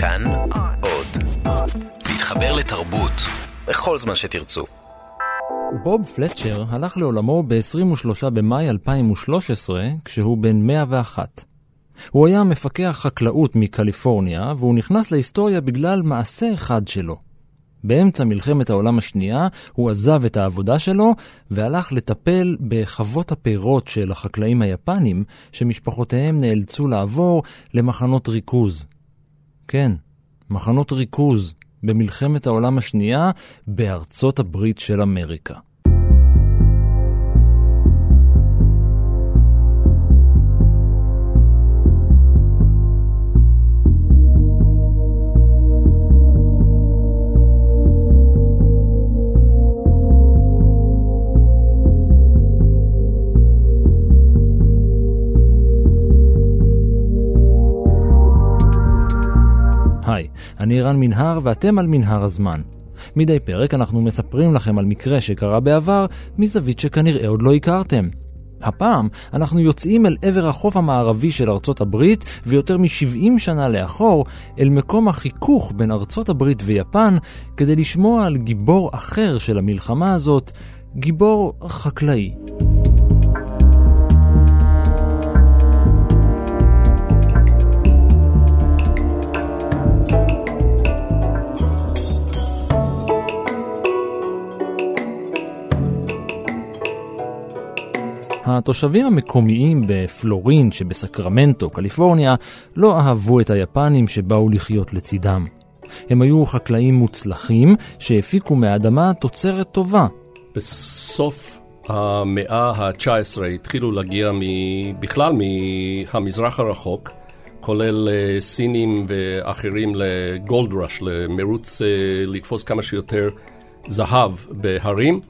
כאן עוד. להתחבר לתרבות בכל זמן שתרצו. בוב פלצ'ר הלך לעולמו ב-23 במאי 2013, כשהוא בן 101. הוא היה מפקח חקלאות מקליפורניה, והוא נכנס להיסטוריה בגלל מעשה אחד שלו. באמצע מלחמת העולם השנייה הוא עזב את העבודה שלו והלך לטפל בחוות הפירות של החקלאים היפנים שמשפחותיהם נאלצו לעבור למחנות ריכוז. כן, מחנות ריכוז במלחמת העולם השנייה בארצות הברית של אמריקה. היי, אני רן מנהר ואתם על מנהר הזמן. מדי פרק אנחנו מספרים לכם על מקרה שקרה בעבר מזווית שכנראה עוד לא הכרתם. הפעם אנחנו יוצאים אל עבר החוף המערבי של ארצות הברית ויותר מ-70 שנה לאחור אל מקום החיכוך בין ארצות הברית ויפן כדי לשמוע על גיבור אחר של המלחמה הזאת, גיבור חקלאי. התושבים המקומיים בפלורין שבסקרמנטו, קליפורניה, לא אהבו את היפנים שבאו לחיות לצידם. הם היו חקלאים מוצלחים שהפיקו מהאדמה תוצרת טובה. בסוף המאה ה-19 התחילו להגיע בכלל מהמזרח הרחוק, כולל אה, סינים ואחרים לגולד ראש, למרוץ אה, לתפוס כמה שיותר זהב בהרים.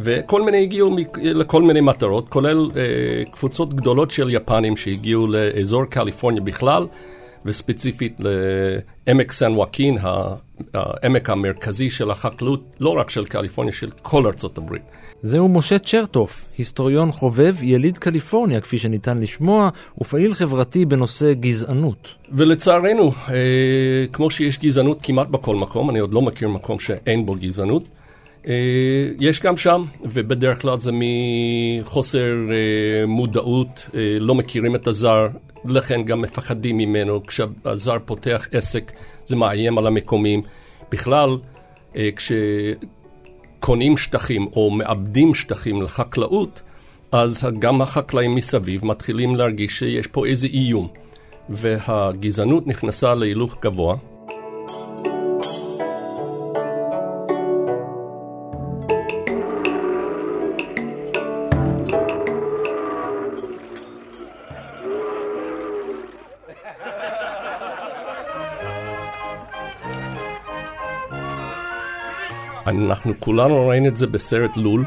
וכל מיני הגיעו לכל מיני מטרות, כולל אה, קבוצות גדולות של יפנים שהגיעו לאזור קליפורניה בכלל, וספציפית לעמק סן וואקין, העמק המרכזי של החקלאות, לא רק של קליפורניה, של כל ארצות הברית. זהו משה צ'רטוף, היסטוריון חובב, יליד קליפורניה, כפי שניתן לשמוע, ופעיל חברתי בנושא גזענות. ולצערנו, אה, כמו שיש גזענות כמעט בכל מקום, אני עוד לא מכיר מקום שאין בו גזענות, יש גם שם, ובדרך כלל זה מחוסר אה, מודעות, אה, לא מכירים את הזר, לכן גם מפחדים ממנו. כשהזר פותח עסק, זה מאיים על המקומיים. בכלל, כשקונים שטחים או מאבדים שטחים לחקלאות, אז גם החקלאים מסביב מתחילים להרגיש שיש פה איזה איום. והגזענות נכנסה להילוך גבוה. אנחנו כולנו ראינו את זה בסרט לול,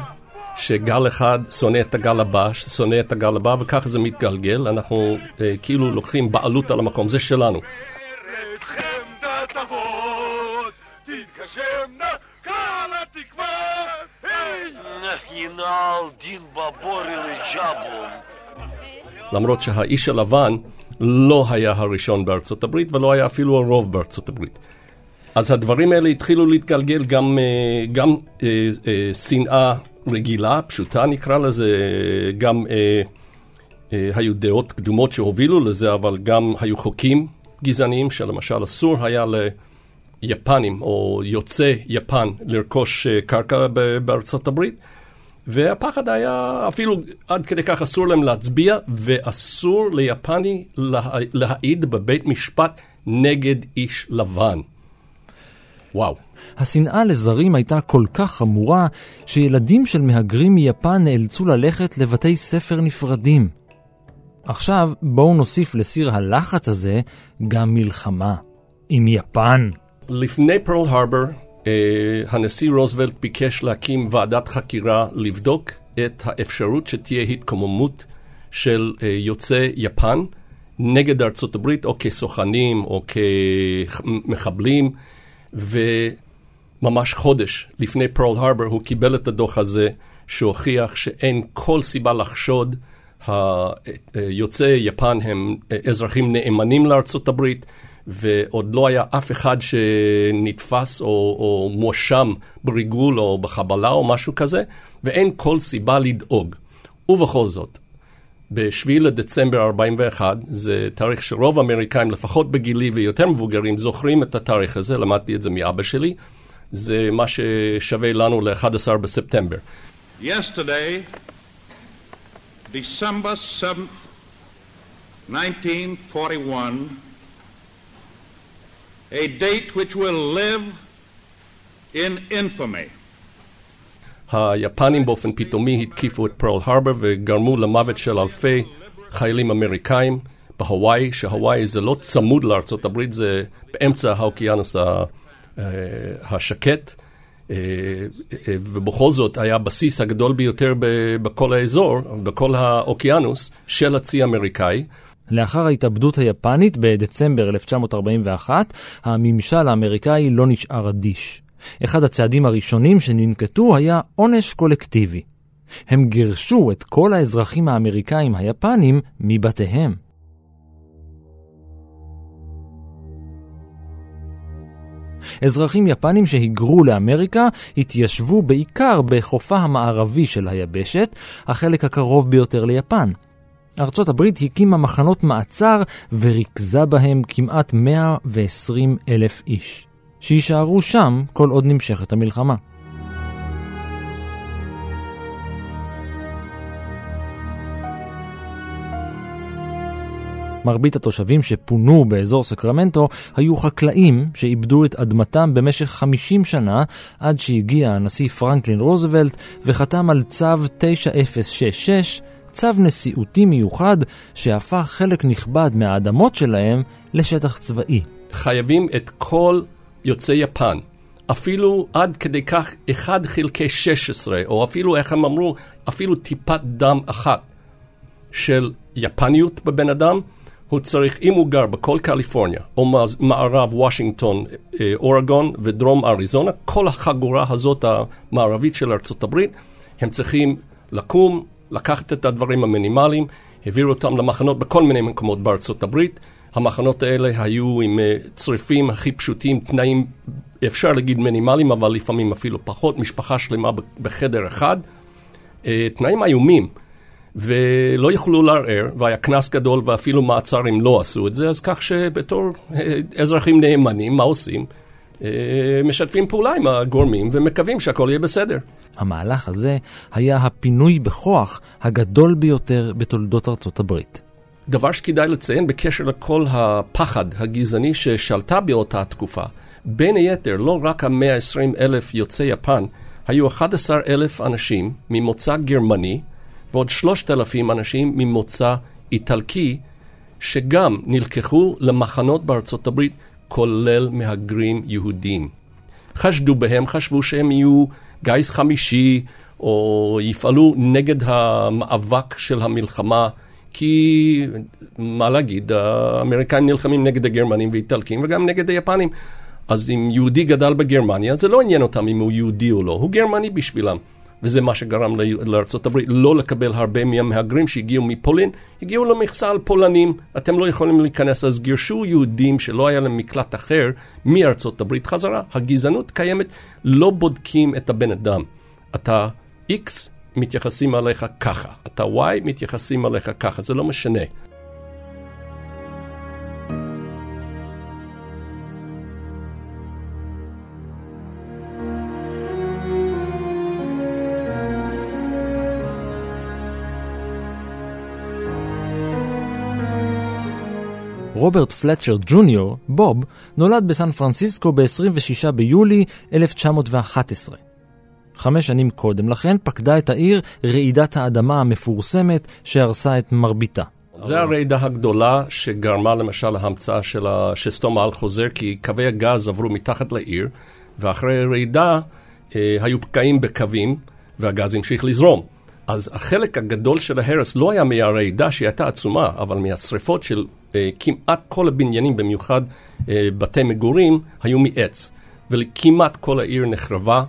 שגל אחד שונא את הגל הבא, שונא את הגל הבא, וככה זה מתגלגל, אנחנו אה, כאילו לוקחים בעלות על המקום, זה שלנו. למרות שהאיש הלבן לא היה הראשון בארצות הברית ולא היה אפילו הרוב בארצות הברית. אז הדברים האלה התחילו להתגלגל גם, אה, גם אה, אה, שנאה רגילה, פשוטה נקרא לזה, גם היו דעות קדומות שהובילו לזה, אבל גם היו חוקים גזעניים, שלמשל אסור היה ליפנים או יוצאי יפן לרכוש קרקע בארצות הברית. והפחד היה אפילו עד כדי כך אסור להם להצביע, ואסור ליפני להעיד בבית משפט נגד איש לבן. וואו. השנאה לזרים הייתה כל כך חמורה, שילדים של מהגרים מיפן נאלצו ללכת לבתי ספר נפרדים. עכשיו בואו נוסיף לסיר הלחץ הזה גם מלחמה. עם יפן. לפני פרל הרבר, אה, הנשיא רוזוולט ביקש להקים ועדת חקירה לבדוק את האפשרות שתהיה התקוממות של אה, יוצאי יפן נגד ארצות הברית, או כסוכנים או כמחבלים. וממש חודש לפני פרל הרבר הוא קיבל את הדוח הזה שהוכיח שאין כל סיבה לחשוד יוצאי יפן הם אזרחים נאמנים לארצות הברית ועוד לא היה אף אחד שנתפס או, או מואשם בריגול או בחבלה או משהו כזה, ואין כל סיבה לדאוג. ובכל זאת, ב-7 לדצמבר 41, זה תאריך שרוב האמריקאים, לפחות בגילי ויותר מבוגרים, זוכרים את התאריך הזה, למדתי את זה מאבא שלי, זה מה ששווה לנו ל-11 בספטמבר. Yesterday, December 7th, 1941, a date which will live in infamy. היפנים באופן פתאומי התקיפו את פרל הרבר וגרמו למוות של אלפי חיילים אמריקאים בהוואי, שהוואי זה לא צמוד לארצות הברית, זה באמצע האוקיינוס אה, השקט. אה, אה, ובכל זאת היה הבסיס הגדול ביותר בכל האזור, בכל האוקיינוס, של הצי האמריקאי. לאחר ההתאבדות היפנית בדצמבר 1941, הממשל האמריקאי לא נשאר אדיש. אחד הצעדים הראשונים שננקטו היה עונש קולקטיבי. הם גירשו את כל האזרחים האמריקאים היפנים מבתיהם. אזרחים יפנים שהיגרו לאמריקה התיישבו בעיקר בחופה המערבי של היבשת, החלק הקרוב ביותר ליפן. ארצות הברית הקימה מחנות מעצר וריכזה בהם כמעט 120 אלף איש, שיישארו שם כל עוד נמשכת המלחמה. מרבית התושבים שפונו באזור סקרמנטו היו חקלאים שאיבדו את אדמתם במשך 50 שנה עד שהגיע הנשיא פרנקלין רוזוולט וחתם על צו 9066, צו נשיאותי מיוחד שהפך חלק נכבד מהאדמות שלהם לשטח צבאי. חייבים את כל יוצאי יפן, אפילו עד כדי כך 1 חלקי 16, או אפילו, איך הם אמרו, אפילו טיפת דם אחת של יפניות בבן אדם, הוא צריך, אם הוא גר בכל קליפורניה, או מערב וושינגטון, אה, אורגון ודרום אריזונה, כל החגורה הזאת המערבית של ארצות הברית, הם צריכים לקום, לקחת את הדברים המינימליים, העבירו אותם למחנות בכל מיני מקומות בארצות הברית. המחנות האלה היו עם אה, צריפים הכי פשוטים, תנאים, אפשר להגיד מינימליים, אבל לפעמים אפילו פחות, משפחה שלמה בחדר אחד. אה, תנאים איומים. ולא יכלו לערער, והיה קנס גדול ואפילו מעצר אם לא עשו את זה, אז כך שבתור אה, אזרחים נאמנים, מה עושים? משתפים פעולה עם הגורמים ומקווים שהכל יהיה בסדר. המהלך הזה היה הפינוי בכוח הגדול ביותר בתולדות ארצות הברית. דבר שכדאי לציין בקשר לכל הפחד הגזעני ששלטה באותה תקופה, בין היתר לא רק ה-120 אלף יוצאי יפן, היו 11 אלף אנשים ממוצא גרמני ועוד שלושת אלפים אנשים ממוצא איטלקי, שגם נלקחו למחנות בארצות הברית, כולל מהגרים יהודים. חשדו בהם, חשבו שהם יהיו גיס חמישי, או יפעלו נגד המאבק של המלחמה, כי מה להגיד, האמריקאים נלחמים נגד הגרמנים ואיטלקים וגם נגד היפנים. אז אם יהודי גדל בגרמניה, זה לא עניין אותם אם הוא יהודי או לא, הוא גרמני בשבילם. וזה מה שגרם לארה"ב לא לקבל הרבה מהמהגרים שהגיעו מפולין, הגיעו למכסה על פולנים, אתם לא יכולים להיכנס, אז גירשו יהודים שלא היה להם מקלט אחר הברית חזרה. הגזענות קיימת, לא בודקים את הבן אדם. אתה X, מתייחסים עליך ככה, אתה Y, מתייחסים עליך ככה, זה לא משנה. רוברט פלצ'ר ג'וניור, בוב, נולד בסן פרנסיסקו ב-26 ביולי 1911. חמש שנים קודם לכן פקדה את העיר רעידת האדמה המפורסמת שהרסה את מרביתה. זה הרעידה הגדולה שגרמה למשל להמצאה של השסתום האל חוזר, כי קווי הגז עברו מתחת לעיר, ואחרי רעידה אה, היו פקעים בקווים, והגז המשיך לזרום. אז החלק הגדול של ההרס לא היה מהרעידה שהיא הייתה עצומה, אבל מהשריפות של אה, כמעט כל הבניינים, במיוחד אה, בתי מגורים, היו מעץ. וכמעט כל העיר נחרבה,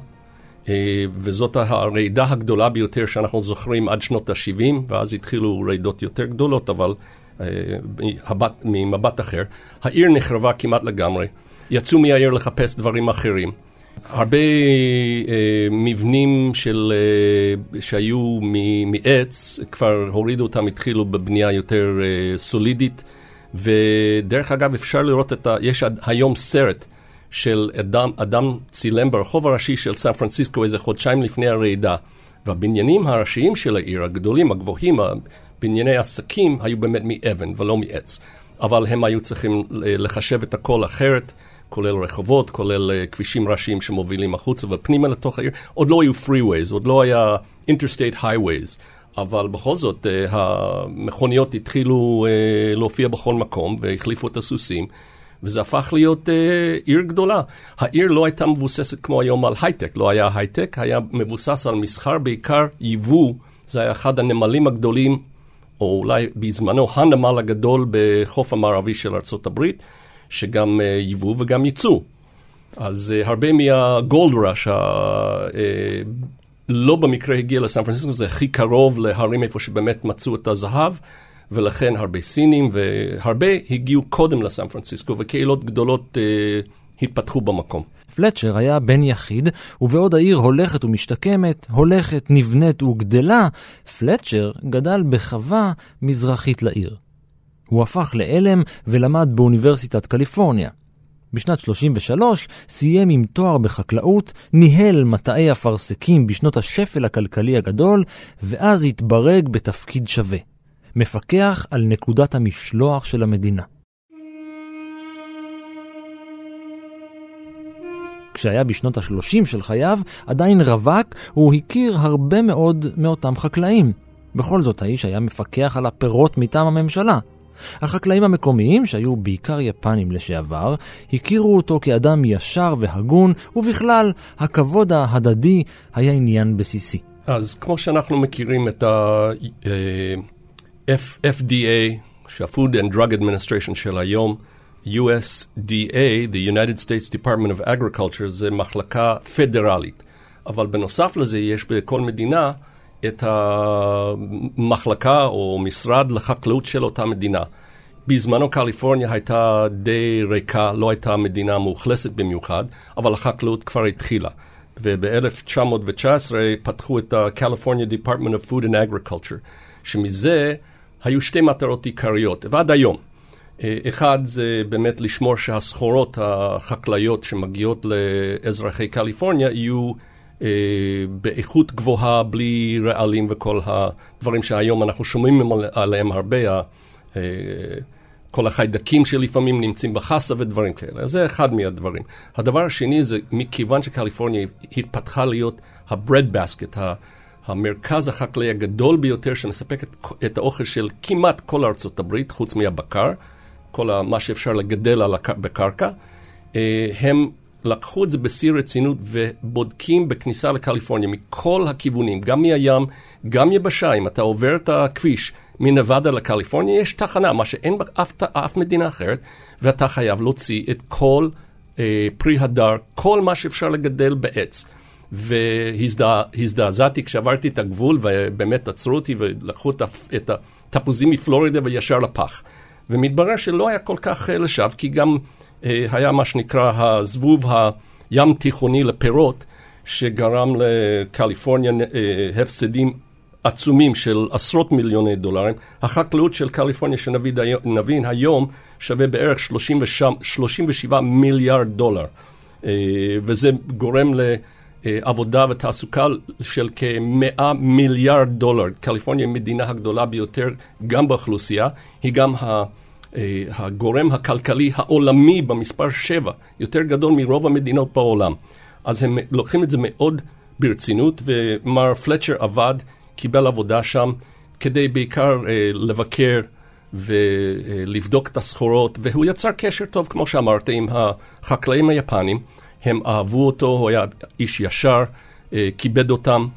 וזאת הרעידה הגדולה ביותר שאנחנו זוכרים עד שנות ה-70, ואז התחילו רעידות יותר גדולות, אבל ממבט אחר, העיר נחרבה כמעט לגמרי, יצאו מהעיר לחפש דברים אחרים. הרבה אה, מבנים של, אה, שהיו מעץ, כבר הורידו אותם, התחילו בבנייה יותר אה, סולידית. ודרך אגב, אפשר לראות את ה... יש היום סרט של אדם, אדם צילם ברחוב הראשי של סן פרנסיסקו איזה חודשיים לפני הרעידה. והבניינים הראשיים של העיר, הגדולים, הגבוהים, בנייני עסקים, היו באמת מאבן ולא מעץ. אבל הם היו צריכים לחשב את הכל אחרת. כולל רחובות, כולל uh, כבישים ראשיים שמובילים החוצה ופנימה לתוך העיר. עוד לא היו freeways, עוד לא היה interstate highways, אבל בכל זאת uh, המכוניות התחילו להופיע בכל מקום והחליפו את הסוסים. וזה הפך להיות uh, עיר גדולה. העיר לא הייתה מבוססת כמו היום על הייטק, לא היה הייטק, היה מבוסס על מסחר, בעיקר ייבוא, זה היה אחד הנמלים הגדולים, או אולי בזמנו הנמל הגדול בחוף המערבי של ארצות הברית. שגם uh, ייבוא וגם ייצוא. אז uh, הרבה מהגולד ראש, uh, לא במקרה הגיע לסן פרנסיסקו, זה הכי קרוב להרים איפה שבאמת מצאו את הזהב, ולכן הרבה סינים והרבה הגיעו קודם לסן פרנסיסקו, וקהילות גדולות uh, התפתחו במקום. פלצ'ר היה בן יחיד, ובעוד העיר הולכת ומשתקמת, הולכת, נבנית וגדלה, פלצ'ר גדל בחווה מזרחית לעיר. הוא הפך לעלם ולמד באוניברסיטת קליפורניה. בשנת 33 סיים עם תואר בחקלאות, ניהל מטעי אפרסקים בשנות השפל הכלכלי הגדול, ואז התברג בתפקיד שווה. מפקח על נקודת המשלוח של המדינה. כשהיה בשנות ה-30 של חייו, עדיין רווק, הוא הכיר הרבה מאוד מאותם חקלאים. בכל זאת, האיש היה מפקח על הפירות מטעם הממשלה. החקלאים המקומיים, שהיו בעיקר יפנים לשעבר, הכירו אותו כאדם ישר והגון, ובכלל, הכבוד ההדדי היה עניין בסיסי. אז כמו שאנחנו מכירים את ה-FDA, שה-Food and Drug Administration של היום, USDA, the United States Department of Agriculture, זה מחלקה פדרלית. אבל בנוסף לזה יש בכל מדינה את המחלקה או משרד לחקלאות של אותה מדינה. בזמנו קליפורניה הייתה די ריקה, לא הייתה מדינה מאוכלסת במיוחד, אבל החקלאות כבר התחילה. וב-1919 פתחו את ה-California Department of Food and Agriculture, שמזה היו שתי מטרות עיקריות, ועד היום. אה, אחד זה באמת לשמור שהסחורות החקלאיות שמגיעות לאזרחי קליפורניה יהיו אה, באיכות גבוהה, בלי רעלים וכל הדברים שהיום אנחנו שומעים עליהם הרבה, אה, כל החיידקים שלפעמים נמצאים בחסה ודברים כאלה. אז זה אחד מהדברים. הדבר השני זה מכיוון שקליפורניה התפתחה להיות ה-bread basket, המרכז החקלאי הגדול ביותר שמספק את, את האוכל של כמעט כל ארצות הברית, חוץ מהבקר, כל מה שאפשר לגדל על הק... בקרקע, אה, הם לקחו את זה בשיא רצינות ובודקים בכניסה לקליפורניה מכל הכיוונים, גם מהים, גם יבשה, אם אתה עובר את הכביש מנבדה לקליפורניה, יש תחנה, מה שאין באף מדינה אחרת, ואתה חייב להוציא את כל אה, פרי הדר, כל מה שאפשר לגדל בעץ. והזדעזעתי כשעברתי את הגבול, ובאמת עצרו אותי ולקחו את התפוזים מפלורידה וישר לפח. ומתברר שלא היה כל כך אה, לשווא, כי גם אה, היה מה שנקרא הזבוב הים תיכוני לפירות, שגרם לקליפורניה אה, הפסדים עצומים של עשרות מיליוני דולרים. החקלאות של קליפורניה שנבין היום שווה בערך 37 מיליארד דולר, וזה גורם לעבודה ותעסוקה של כמאה מיליארד דולר. קליפורניה היא המדינה הגדולה ביותר גם באוכלוסייה, היא גם ה... אה, הגורם הכלכלי העולמי במספר 7, יותר גדול מרוב המדינות בעולם. אז הם לוקחים את זה מאוד ברצינות, ומר פלצ'ר עבד, קיבל עבודה שם, כדי בעיקר אה, לבקר ולבדוק את הסחורות, והוא יצר קשר טוב, כמו שאמרת, עם החקלאים היפנים. הם אהבו אותו, הוא היה איש ישר, אה, כיבד אותם.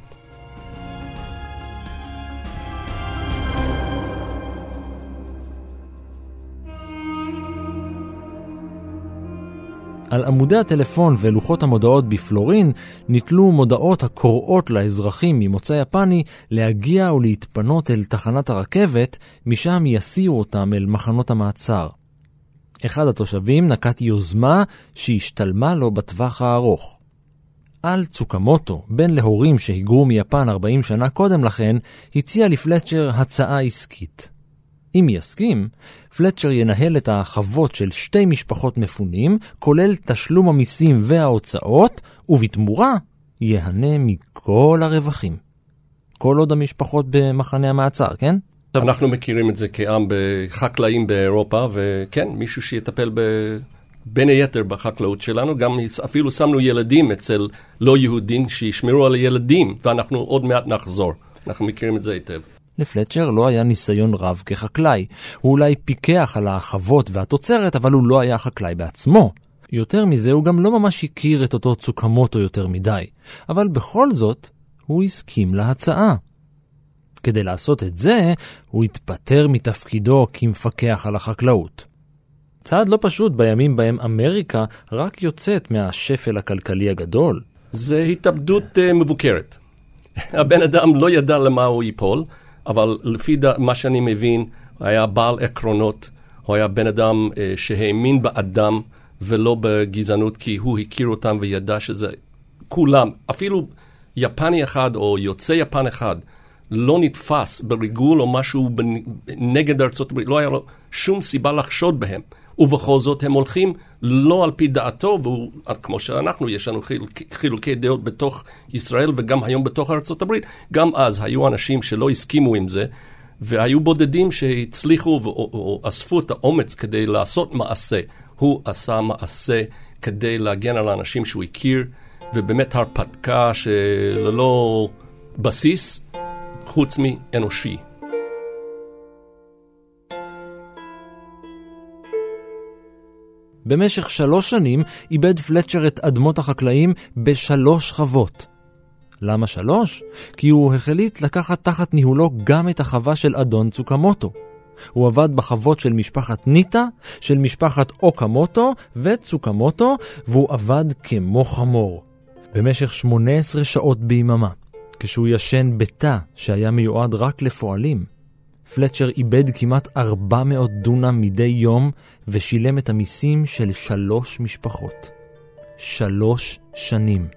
על עמודי הטלפון ולוחות המודעות בפלורין נתלו מודעות הקוראות לאזרחים ממוצא יפני להגיע ולהתפנות אל תחנת הרכבת, משם יסיעו אותם אל מחנות המעצר. אחד התושבים נקט יוזמה שהשתלמה לו בטווח הארוך. על צוקמוטו, בן להורים שהיגרו מיפן 40 שנה קודם לכן, הציע לפלצ'ר הצעה עסקית. אם יסכים, פלצ'ר ינהל את החוות של שתי משפחות מפונים, כולל תשלום המיסים וההוצאות, ובתמורה ייהנה מכל הרווחים. כל עוד המשפחות במחנה המעצר, כן? אנחנו מכירים את זה כעם בחקלאים באירופה, וכן, מישהו שיטפל ב... בין היתר בחקלאות שלנו, גם אפילו שמנו ילדים אצל לא יהודים שישמרו על הילדים, ואנחנו עוד מעט נחזור. אנחנו מכירים את זה היטב. לפלצ'ר לא היה ניסיון רב כחקלאי. הוא אולי פיקח על החוות והתוצרת, אבל הוא לא היה חקלאי בעצמו. יותר מזה, הוא גם לא ממש הכיר את אותו צוקמוטו יותר מדי. אבל בכל זאת, הוא הסכים להצעה. כדי לעשות את זה, הוא התפטר מתפקידו כמפקח על החקלאות. צעד לא פשוט בימים בהם אמריקה רק יוצאת מהשפל הכלכלי הגדול. זה התאבדות uh, מבוקרת. הבן אדם לא ידע למה הוא ייפול, אבל לפי דה, מה שאני מבין, היה בעל עקרונות, הוא היה בן אדם uh, שהאמין באדם ולא בגזענות, כי הוא הכיר אותם וידע שזה כולם, אפילו יפני אחד או יוצא יפן אחד, לא נתפס בריגול או משהו נגד ארצות הברית, לא היה לו שום סיבה לחשוד בהם. ובכל זאת הם הולכים לא על פי דעתו, וכמו שאנחנו, יש לנו חילוק, חילוקי דעות בתוך ישראל וגם היום בתוך ארצות הברית, גם אז היו אנשים שלא הסכימו עם זה, והיו בודדים שהצליחו או אספו את האומץ כדי לעשות מעשה. הוא עשה מעשה כדי להגן על האנשים שהוא הכיר, ובאמת הרפתקה שללא בסיס, חוץ מאנושי. במשך שלוש שנים איבד פלצ'ר את אדמות החקלאים בשלוש חוות. למה שלוש? כי הוא החליט לקחת תחת ניהולו גם את החווה של אדון צוקמוטו. הוא עבד בחוות של משפחת ניטה, של משפחת אוקמוטו וצוקמוטו, והוא עבד כמו חמור. במשך 18 שעות ביממה, כשהוא ישן בתא שהיה מיועד רק לפועלים. פלצ'ר איבד כמעט 400 דונם מדי יום ושילם את המיסים של שלוש משפחות. שלוש שנים.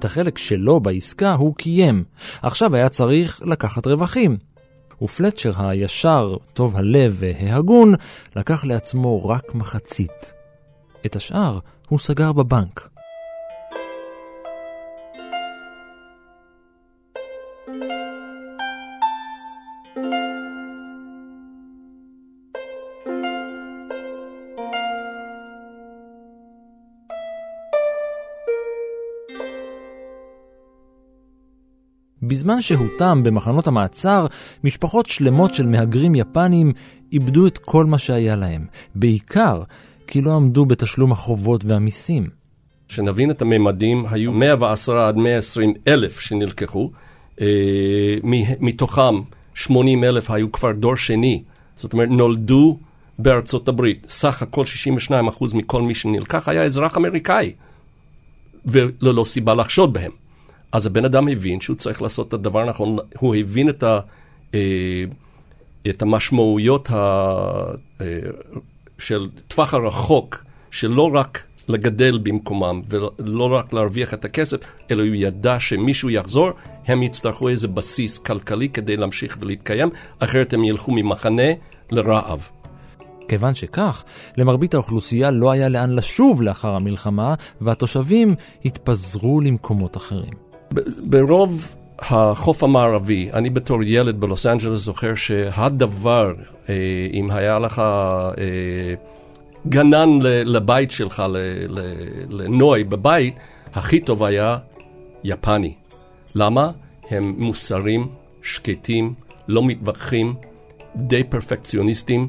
את החלק שלו בעסקה הוא קיים. עכשיו היה צריך לקחת רווחים. ופלצ'ר הישר, טוב הלב וההגון, לקח לעצמו רק מחצית. את השאר הוא סגר בבנק. בזמן שהותם במחנות המעצר, משפחות שלמות של מהגרים יפנים איבדו את כל מה שהיה להם, בעיקר כי לא עמדו בתשלום החובות והמיסים. שנבין את הממדים, היו 110 עד 120 אלף שנלקחו, אה, מתוכם 80 אלף היו כבר דור שני, זאת אומרת נולדו בארצות הברית. סך הכל 62 אחוז מכל מי שנלקח היה אזרח אמריקאי, וללא סיבה לחשוד בהם. אז הבן אדם הבין שהוא צריך לעשות את הדבר הנכון, הוא הבין את, ה, אה, את המשמעויות ה, אה, של טווח הרחוק, שלא רק לגדל במקומם ולא רק להרוויח את הכסף, אלא הוא ידע שמישהו יחזור, הם יצטרכו איזה בסיס כלכלי כדי להמשיך ולהתקיים, אחרת הם ילכו ממחנה לרעב. כיוון שכך, למרבית האוכלוסייה לא היה לאן לשוב לאחר המלחמה, והתושבים התפזרו למקומות אחרים. ברוב החוף המערבי, אני בתור ילד בלוס אנג'לס זוכר שהדבר, אה, אם היה לך אה, גנן לבית שלך, לנוי בבית, הכי טוב היה יפני. למה? הם מוסרים, שקטים, לא מתווכחים, די פרפקציוניסטים,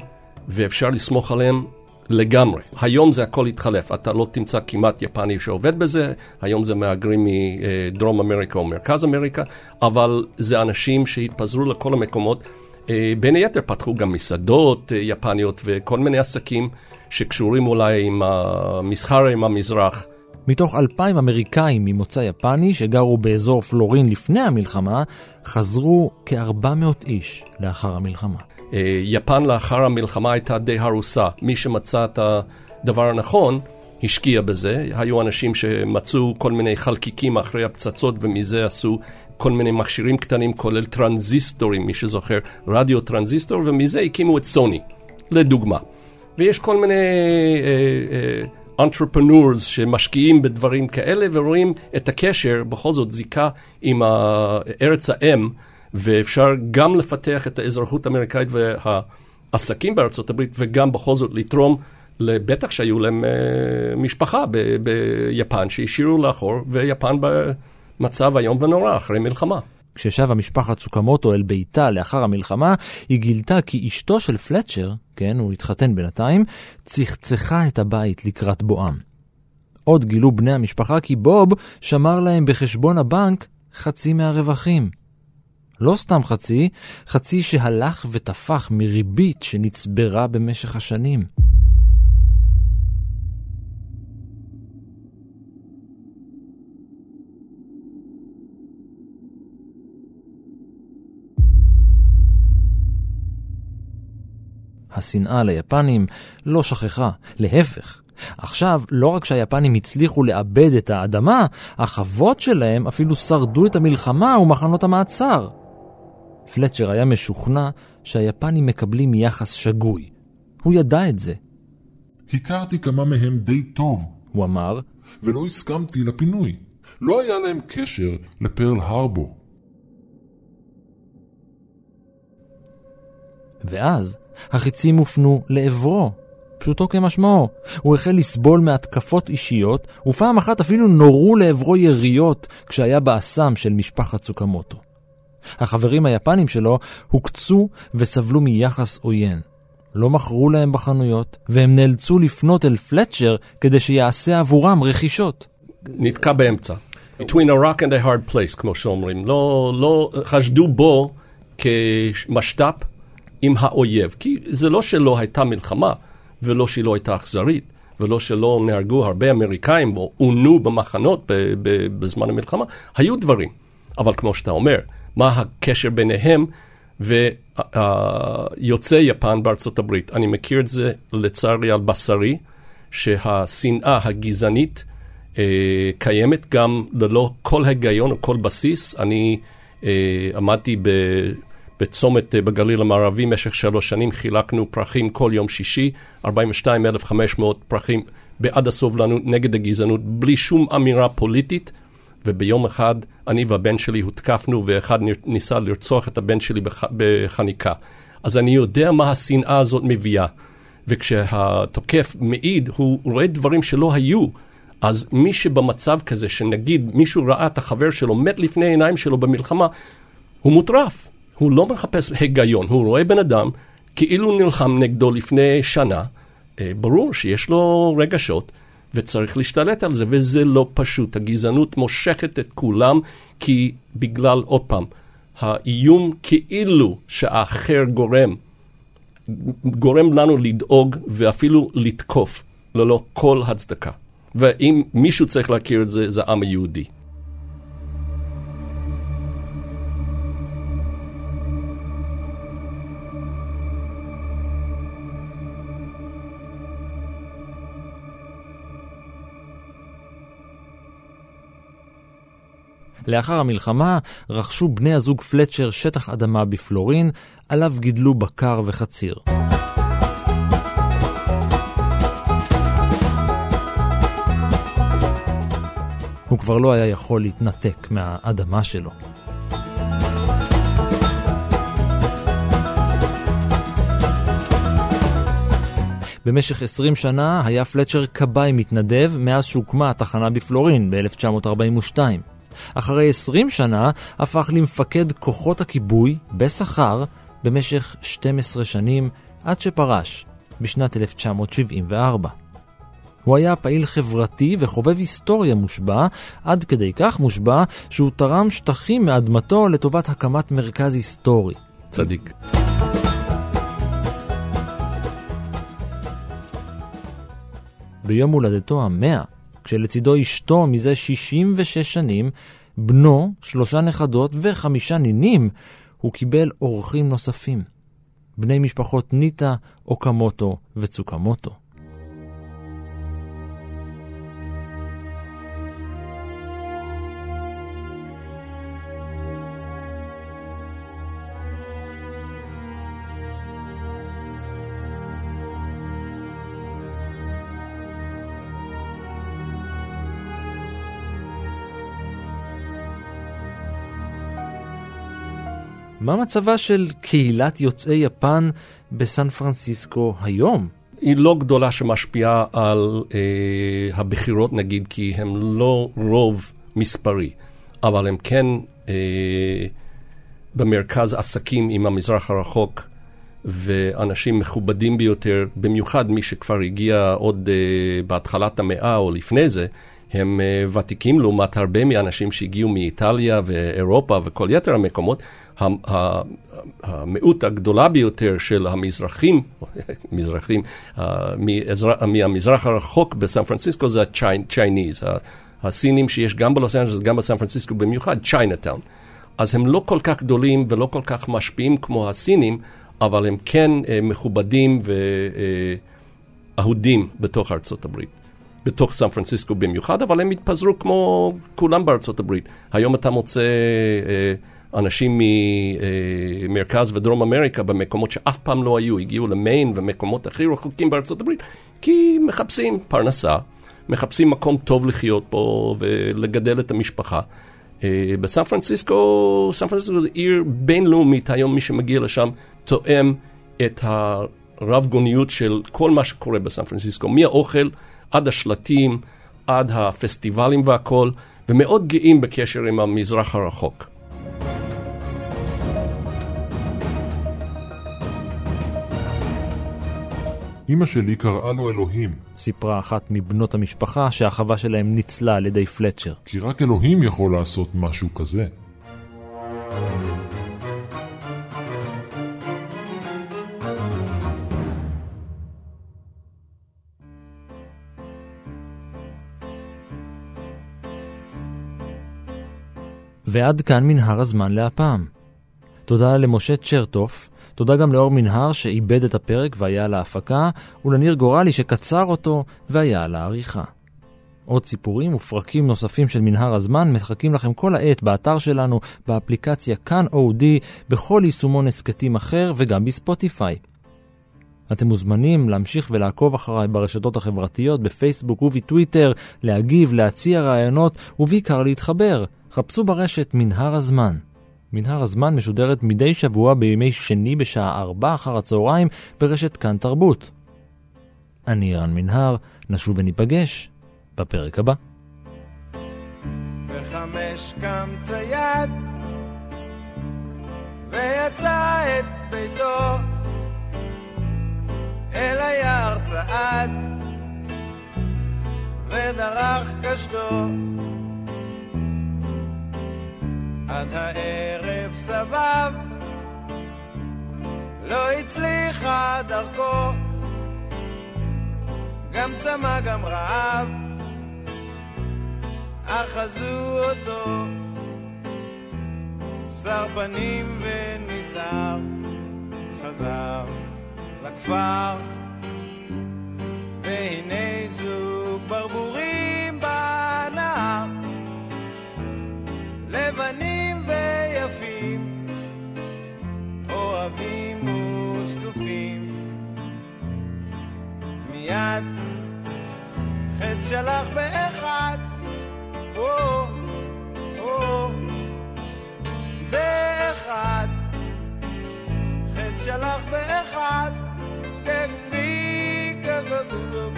ואפשר לסמוך עליהם לגמרי. היום זה הכל התחלף, אתה לא תמצא כמעט יפני שעובד בזה, היום זה מהגרים מדרום אמריקה או מרכז אמריקה, אבל זה אנשים שהתפזרו לכל המקומות. אה, בין היתר פתחו גם מסעדות אה, יפניות וכל מיני עסקים שקשורים אולי עם המסחר עם המזרח. מתוך אלפיים אמריקאים ממוצא יפני שגרו באזור פלורין לפני המלחמה, חזרו כ-400 איש לאחר המלחמה. אה, יפן לאחר המלחמה הייתה די הרוסה. מי שמצא את הדבר הנכון, השקיע בזה. היו אנשים שמצאו כל מיני חלקיקים אחרי הפצצות ומזה עשו כל מיני מכשירים קטנים, כולל טרנזיסטורים, מי שזוכר, רדיו טרנזיסטור, ומזה הקימו את סוני, לדוגמה. ויש כל מיני entrepreneurs אה, אה, שמשקיעים בדברים כאלה ורואים את הקשר, בכל זאת זיקה עם ארץ האם. ואפשר גם לפתח את האזרחות האמריקאית והעסקים בארצות הברית, וגם בכל זאת לתרום, בטח שהיו להם uh, משפחה ב- ביפן שהשאירו לאחור, ויפן במצב איום ונורא אחרי מלחמה. כששבה משפחת סוכמוטו אל ביתה לאחר המלחמה, היא גילתה כי אשתו של פלצ'ר, כן, הוא התחתן בינתיים, צחצחה את הבית לקראת בואם. עוד גילו בני המשפחה כי בוב שמר להם בחשבון הבנק חצי מהרווחים. לא סתם חצי, חצי שהלך ותפח מריבית שנצברה במשך השנים. השנאה ליפנים לא שכחה, להפך. עכשיו, לא רק שהיפנים הצליחו לאבד את האדמה, החוות שלהם אפילו שרדו את המלחמה ומחנות המעצר. פלצ'ר היה משוכנע שהיפנים מקבלים יחס שגוי. הוא ידע את זה. הכרתי כמה מהם די טוב, הוא אמר, ולא הסכמתי לפינוי. לא היה להם קשר לפרל הרבו. ואז החיצים הופנו לעברו, פשוטו כמשמעו. הוא החל לסבול מהתקפות אישיות, ופעם אחת אפילו נורו לעברו יריות כשהיה באסם של משפחת סוכמוטו. החברים היפנים שלו הוקצו וסבלו מיחס עוין. לא מכרו להם בחנויות, והם נאלצו לפנות אל פלצ'ר כדי שיעשה עבורם רכישות. נתקע באמצע. Between a rock and a hard place, כמו שאומרים. לא, לא חשדו בו כמשת"פ עם האויב. כי זה לא שלא הייתה מלחמה, ולא שהיא לא הייתה אכזרית, ולא שלא נהרגו הרבה אמריקאים או עונו במחנות בזמן המלחמה. היו דברים. אבל כמו שאתה אומר, מה הקשר ביניהם ויוצאי יפן בארצות הברית. אני מכיר את זה לצערי על בשרי, שהשנאה הגזענית אה, קיימת גם ללא כל היגיון או כל בסיס. אני אה, עמדתי ב... בצומת אה, בגליל המערבי במשך שלוש שנים, חילקנו פרחים כל יום שישי, 42,500 פרחים בעד הסובלנות נגד הגזענות, בלי שום אמירה פוליטית, וביום אחד אני והבן שלי הותקפנו ואחד ניסה לרצוח את הבן שלי בח... בחניקה. אז אני יודע מה השנאה הזאת מביאה. וכשהתוקף מעיד, הוא רואה דברים שלא היו. אז מי שבמצב כזה, שנגיד מישהו ראה את החבר שלו מת לפני העיניים שלו במלחמה, הוא מוטרף. הוא לא מחפש היגיון, הוא רואה בן אדם כאילו נלחם נגדו לפני שנה, אה, ברור שיש לו רגשות, וצריך להשתלט על זה, וזה לא פשוט. הגזענות מושכת את כולם, כי בגלל, עוד פעם, האיום כאילו שהאחר גורם, גורם לנו לדאוג ואפילו לתקוף, ללא כל הצדקה. ואם מישהו צריך להכיר את זה, זה העם היהודי. לאחר המלחמה רכשו בני הזוג פלצ'ר שטח אדמה בפלורין, עליו גידלו בקר וחציר. הוא כבר לא היה יכול להתנתק מהאדמה שלו. במשך 20 שנה היה פלצ'ר כבאי מתנדב מאז שהוקמה התחנה בפלורין ב-1942. אחרי 20 שנה הפך למפקד כוחות הכיבוי בשכר במשך 12 שנים עד שפרש בשנת 1974. הוא היה פעיל חברתי וחובב היסטוריה מושבע, עד כדי כך מושבע שהוא תרם שטחים מאדמתו לטובת הקמת מרכז היסטורי. צדיק. ביום הולדתו המאה, כשלצידו אשתו מזה 66 שנים, בנו, שלושה נכדות וחמישה נינים, הוא קיבל אורחים נוספים. בני משפחות ניטה, אוקמוטו וצוקמוטו. מה מצבה של קהילת יוצאי יפן בסן פרנסיסקו היום? היא לא גדולה שמשפיעה על אה, הבחירות נגיד, כי הם לא רוב מספרי, אבל הם כן אה, במרכז עסקים עם המזרח הרחוק, ואנשים מכובדים ביותר, במיוחד מי שכבר הגיע עוד אה, בהתחלת המאה או לפני זה, הם אה, ותיקים לעומת הרבה מהאנשים שהגיעו מאיטליה ואירופה וכל יתר המקומות. המיעוט הגדולה ביותר של המזרחים, מזרחים, אה, מהמזרח הרחוק בסן פרנסיסקו זה ה-Chinese, הסינים שיש גם בלוס אנג'לס וגם בסן פרנסיסקו במיוחד, צ'יינאטאון. אז הם לא כל כך גדולים ולא כל כך משפיעים כמו הסינים, אבל הם כן אה, מכובדים ואהודים בתוך ארצות הברית. בתוך סן פרנסיסקו במיוחד, אבל הם התפזרו כמו כולם בארצות הברית. היום אתה מוצא אה, אנשים ממרכז ודרום אמריקה במקומות שאף פעם לא היו, הגיעו למיין ומקומות הכי רחוקים בארצות הברית, כי מחפשים פרנסה, מחפשים מקום טוב לחיות פה ולגדל את המשפחה. אה, בסן פרנסיסקו, סן פרנסיסקו זה עיר בינלאומית, היום מי שמגיע לשם תואם את הרב גוניות של כל מה שקורה בסן פרנסיסקו, מהאוכל עד השלטים, עד הפסטיבלים והכל, ומאוד גאים בקשר עם המזרח הרחוק. אמא שלי קראה לו אלוהים. סיפרה אחת מבנות המשפחה שהחווה שלהם ניצלה על ידי פלצ'ר. כי רק אלוהים יכול לעשות משהו כזה. ועד כאן מנהר הזמן להפעם. תודה למשה צ'רטוף, תודה גם לאור מנהר שאיבד את הפרק והיה על ההפקה, ולניר גורלי שקצר אותו והיה על העריכה. עוד סיפורים ופרקים נוספים של מנהר הזמן מחכים לכם כל העת באתר שלנו, באפליקציה כאן אודי, בכל יישומון הסכתים אחר וגם בספוטיפיי. אתם מוזמנים להמשיך ולעקוב אחריי ברשתות החברתיות, בפייסבוק ובטוויטר, להגיב, להציע רעיונות ובעיקר להתחבר. חפשו ברשת מנהר הזמן. מנהר הזמן משודרת מדי שבוע בימי שני בשעה ארבע אחר הצהריים ברשת כאן תרבות. אני רן מנהר, נשוב וניפגש בפרק הבא. בחמש קם צייד ויצא את ביתו אל היער צעד ודרך קשתו עד הערב סבב, לא הצליחה דרכו, גם צמא גם רעב, אחזו אותו, שר פנים וניסר, חזר לכפר, והנה מיד חטא שלח באחד, או, או, באחד. חטא שלח באחד, גגבי, גגגו,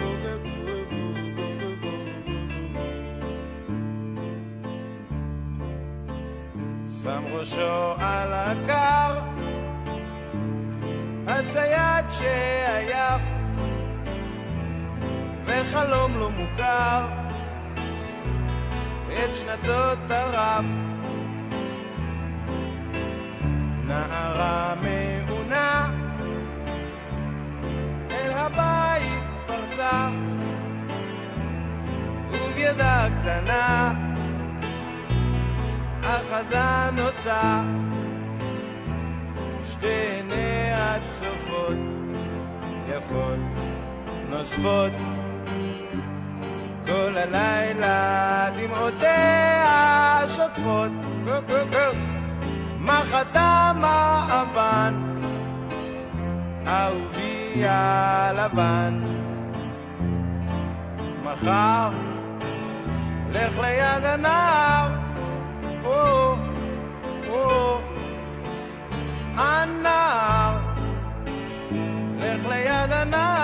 שם ראשו על הקר. הצייד שעייף וחלום לא מוכר. את שנתו טרף נערה מעונה. אל הבית פרצה. ובידה קטנה. אחזה נוצה שתי עיניה צופות יפות נוספות כל הלילה דמעותיה שוטפות. מחתם האבן? אהובי הלבן. מחר לך ליד הנער. הנער. לך ליד הנער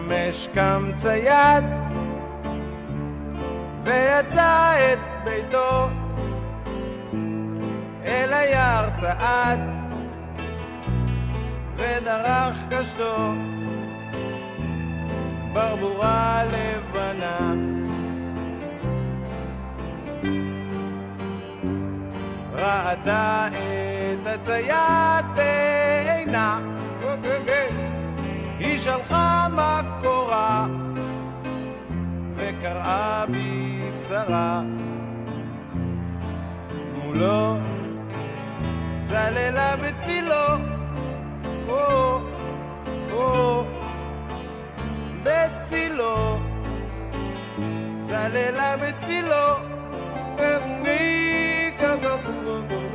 בחמש קם צייד ויצא את ביתו אל היער צעד ודרך קשתו ברבורה לבנה. ראתה את הצייד בעינה היא שלחה מקורה וקראה בבשרה. מולו צללה בצילו. או או בצילו. צללה בצילו. העולם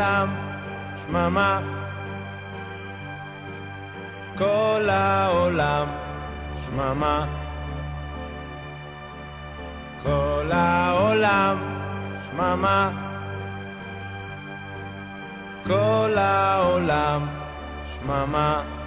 העולם. שממה כל העולם. שממה כל העולם. שממה כל העולם. שממה